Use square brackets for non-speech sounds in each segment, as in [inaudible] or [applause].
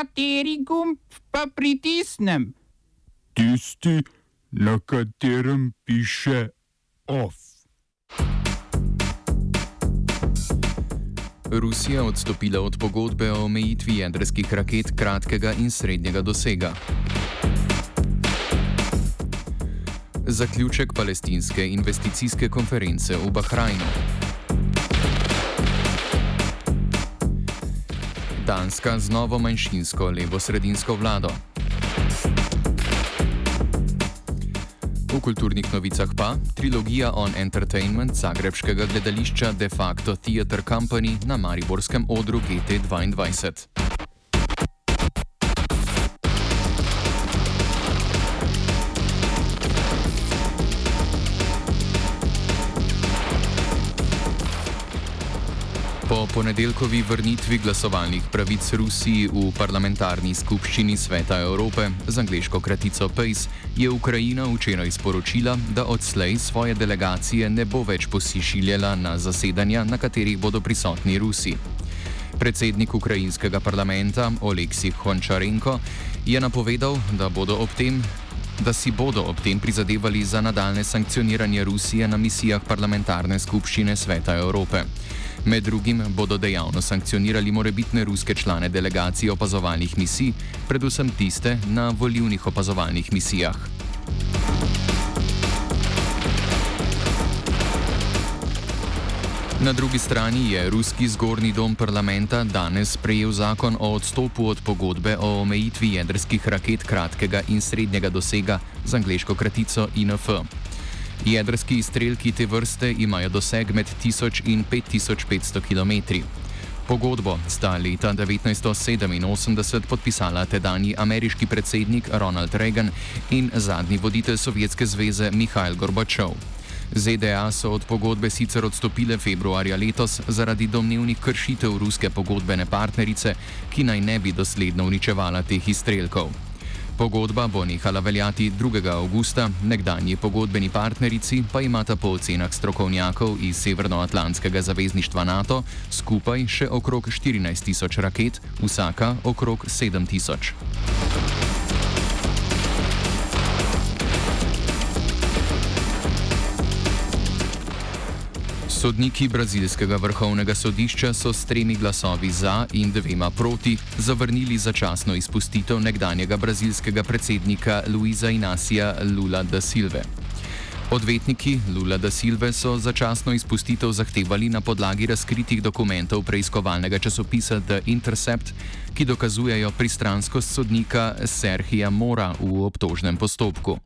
Kateri gumb pa pritisnem? Tisti, na katerem piše OF. Rusija odstopila od pogodbe o omejitvi jedrskih raket kratkega in srednjega dosega. Zaključek palestinske investicijske konference v Bahrajnu. Danska z novo manjšinsko levo-sredinsko vlado. V kulturnih novicah pa trilogija On Entertainment zagrebskega gledališča De facto Theatre Company na mariborskem odru GT2. Po ponedeljkovi vrnitvi glasovalnih pravic Rusiji v parlamentarni skupščini Sveta Evrope z angliško kratico PACE je Ukrajina včeraj sporočila, da odslej svoje delegacije ne bo več posišiljala na zasedanja, na katerih bodo prisotni Rusi. Predsednik ukrajinskega parlamenta Oleksij Hončarenko je napovedal, da, tem, da si bodo ob tem prizadevali za nadaljne sankcioniranje Rusije na misijah parlamentarne skupščine Sveta Evrope. Med drugim bodo dejavno sankcionirali morebitne ruske člane delegacij opazovalnih misij, predvsem tiste na volivnih opazovalnih misijah. Na drugi strani je ruski zgornji dom parlamenta danes sprejel zakon o odstopu od pogodbe o omejitvi jedrskih raket kratkega in srednjega dosega z angliško kratico INF. Jedrski izstrelki te vrste imajo doseg med 1000 in 5500 km. Pogodbo sta leta 1987 podpisala tedajni ameriški predsednik Ronald Reagan in zadnji voditelj Sovjetske zveze Mihajl Gorbačov. ZDA so od pogodbe sicer odstopile februarja letos zaradi domnevnih kršitev ruske pogodbene partnerice, ki naj ne bi dosledno uničevala teh izstrelkov. Pogodba bo nehala veljati 2. augusta, nekdanji pogodbeni partnerici pa imata po ocenah strokovnjakov iz Severnoatlantskega zavezništva NATO skupaj še okrog 14 tisoč raket, vsaka okrog 7 tisoč. Sodniki brazilskega vrhovnega sodišča so s tremi glasovi za in dvema proti zavrnili začasno izpustitev nekdanjega brazilskega predsednika Luisa Inacija Lula da Silve. Odvetniki Lula da Silve so začasno izpustitev zahtevali na podlagi razkritih dokumentov preiskovalnega časopisa The Intercept, ki dokazujejo pristranskost sodnika Serhija Mora v obtožnem postopku.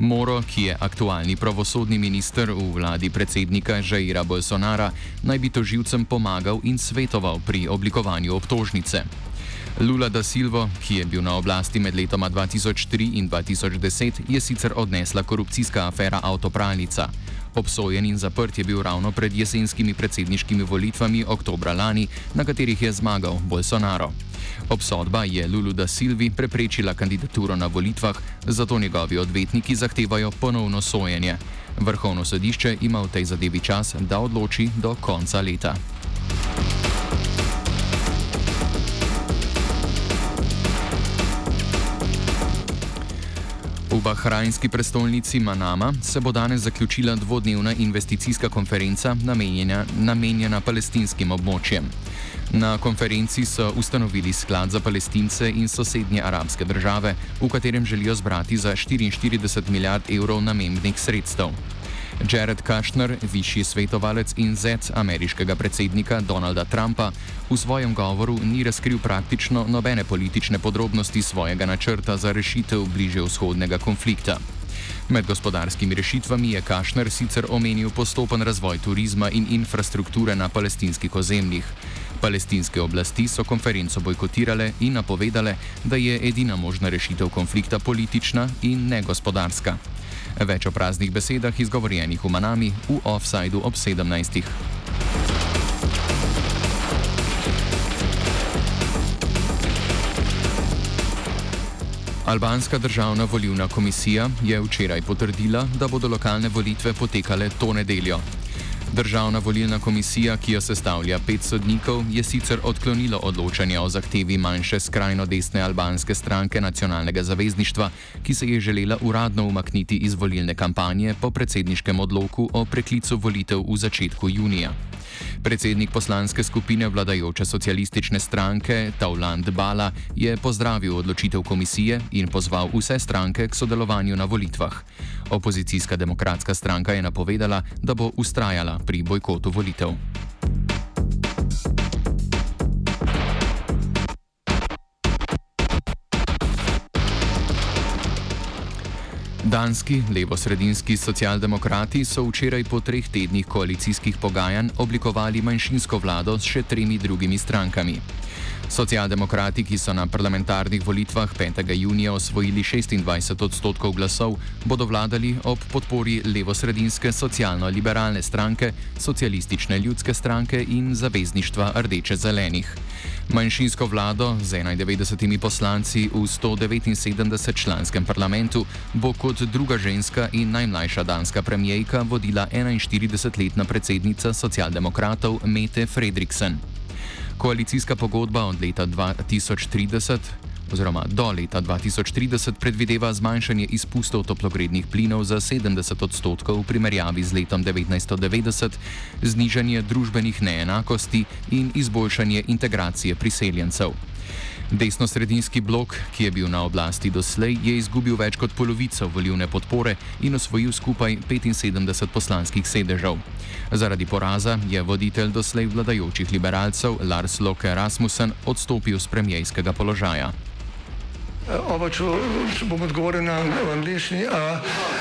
Moro, ki je aktualni pravosodni minister v vladi predsednika Žaira Bolsonara, naj bi toživcem pomagal in svetoval pri oblikovanju obtožnice. Lula da Silva, ki je bil na oblasti med letoma 2003 in 2010, je sicer odnesla korupcijska afera Autopralnica. Obsojen in zaprt je bil ravno pred jesenskimi predsedniškimi volitvami oktobra lani, na katerih je zmagal Bolsonaro. Obsodba je Lulu da Silvi preprečila kandidaturo na volitvah, zato njegovi odvetniki zahtevajo ponovno sojenje. Vrhovno sodišče ima v tej zadevi čas, da odloči do konca leta. Bahrajnski prestolnici Manama se bo danes zaključila dvodnevna investicijska konferenca namenjena, namenjena palestinskim območjem. Na konferenci so ustanovili sklad za palestince in sosednje arabske države, v katerem želijo zbrati za 44 milijard evrov namenjenih sredstev. Jared Kushner, višji svetovalec in zec ameriškega predsednika Donalda Trumpa, v svojem govoru ni razkril praktično nobene politične podrobnosti svojega načrta za rešitev bliže vzhodnega konflikta. Med gospodarskimi rešitvami je Kushner sicer omenil postopen razvoj turizma in infrastrukture na palestinskih ozemljih. Palestinske oblasti so konferenco bojkotirale in napovedale, da je edina možna rešitev konflikta politična in ne gospodarska. Več o praznih besedah izgovorjenih v Manami v offsajdu ob 17. Albanska državna volivna komisija je včeraj potrdila, da bodo lokalne volitve potekale to nedeljo. Državna volilna komisija, ki jo sestavlja pet sodnikov, je sicer odklonila odločanje o zahtevi manjše skrajno desne albanske stranke nacionalnega zavezništva, ki se je želela uradno umakniti iz volilne kampanje po predsedniškem odloku o preklicu volitev v začetku junija. Predsednik poslanske skupine vladajoče socialistične stranke Tauland Bala je pozdravil odločitev komisije in pozval vse stranke k sodelovanju na volitvah. Opozicijska demokratska stranka je napovedala, da bo ustrajala pri bojkotu volitev. Danski levo-sredinski socialdemokrati so včeraj po treh tednih koalicijskih pogajanj oblikovali manjšinsko vlado s še tremi drugimi strankami. Socialdemokrati, ki so na parlamentarnih volitvah 5. junija osvojili 26 odstotkov glasov, bodo vladali ob podpori levo-sredinske socialno-liberalne stranke, socialistične ljudske stranke in zavezništva rdeče-zelenih. Manjšinsko vlado z 91 poslanci v 179 članskem parlamentu bo kot druga ženska in najmlajša danska premijejka vodila 41-letna predsednica socialdemokratov Mete Fredriksen. Koalicijska pogodba od leta 2030 oziroma do leta 2030 predvideva zmanjšanje izpustov toplogrednih plinov za 70 odstotkov v primerjavi z letom 1990, znižanje družbenih neenakosti in izboljšanje integracije priseljencev. Desno-sredinski blok, ki je bil na oblasti doslej, je izgubil več kot polovico volivne podpore in osvojil skupaj 75 poslanskih sedežev. Zaradi poraza je voditelj doslej vladajočih liberalcev Lars Loke Rasmussen odstopil z premijejskega položaja. Oba, če, če bom odgovoril na angliški.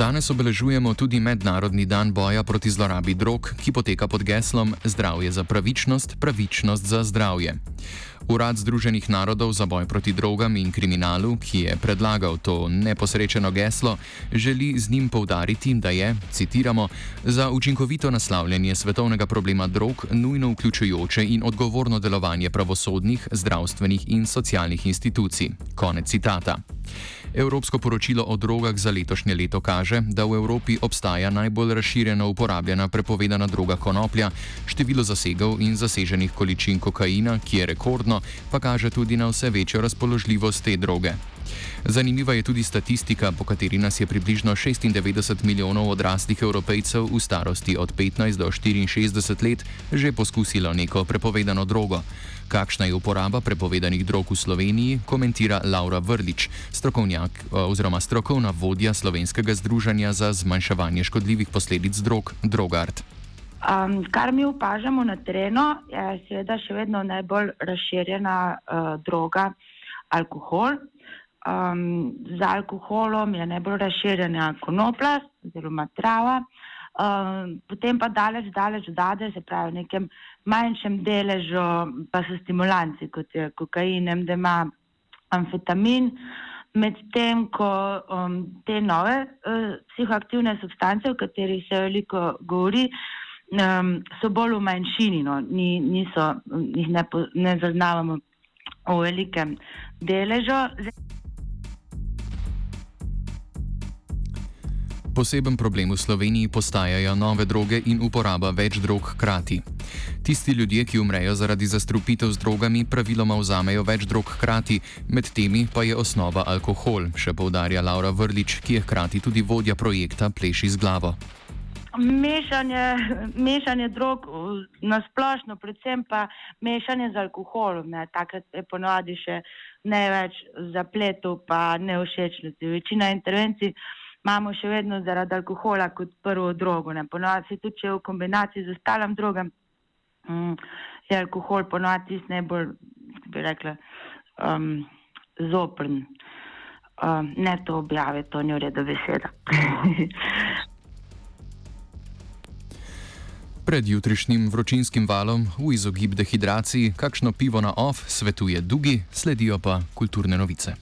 Danes obeležujemo tudi Mednarodni dan boja proti zlorabi drog, ki poteka pod geslom Zdravje za pravičnost, pravičnost za zdravje. Urad Združenih narodov za boj proti drogam in kriminalu, ki je predlagal to neposrečeno geslo, želi z njim povdariti, da je, citiramo, za učinkovito naslavljanje svetovnega problema drog nujno vključujoče in odgovorno delovanje pravosodnih, zdravstvenih in socialnih institucij. Konec citata. Evropsko poročilo o drogah za letošnje leto kaže, da v Evropi obstaja najbolj razširjeno uporabljena prepovedana droga konoplja, število zasegov in zaseženih količin kokaina, ki je rekordno, pa kaže tudi na vse večjo razpoložljivost te droge. Zanimiva je tudi statistika, po kateri nas je približno 96 milijonov odraslih evropejcev v starosti od 15 do 64 let že poskusilo neko prepovedano drogo. Kakšna je uporaba prepovedanih drog v Sloveniji, komentira Laura Vrlič, strokovnjak oziroma strokovna vodja Slovenskega združenja za zmanjševanje škodljivih posledic drog Drogart. Um, kar mi opažamo na terenu, je seveda še vedno najbolj razširjena uh, droga alkohol. Um, z alkoholom je najbolj razširjena konoplja oziroma trava, um, potem pa daleč, daleč dade, se pravi v nekem manjšem deležu, pa so stimulanci, kot je kokain, MDMA, amfetamin. Medtem ko um, te nove uh, psihoaktivne substance, o katerih se veliko govori, um, so bolj v manjšini, no, ni, niso, jih ne, ne zaznavamo v velikem deležu. Poseben problem v Sloveniji postajajo nove droge in uporaba več drog hkrati. Tisti ljudje, ki umrejo zaradi zastrupitev z drogami, praviloma vzamejo več drog hkrati, med temi pa je osnova alkohol, še poudarja Laura Vrlič, ki je hkrati tudi vodja projekta Pleši z glavo. Mešanje, mešanje drog na splošno, predvsem pa mešanje z alkoholom. ne, Takrat je ponovadi še največ zapletov, pa neušečnosti. Večina intervencij imamo še vedno zaradi alkohola kot prvo drogo. Ne. Ponovadi se tudi, v kombinaciji z ostalim drogam, mm, je alkohol ponovadi tisti najbolj, bi rekla, um, zoprn. Um, ne to objave, to ni v redu beseda. [laughs] Pred jutrišnjim vročinskim valom v izogib dehidraciji, kakšno pivo na off svetuje Dugi, sledijo pa kulturne novice.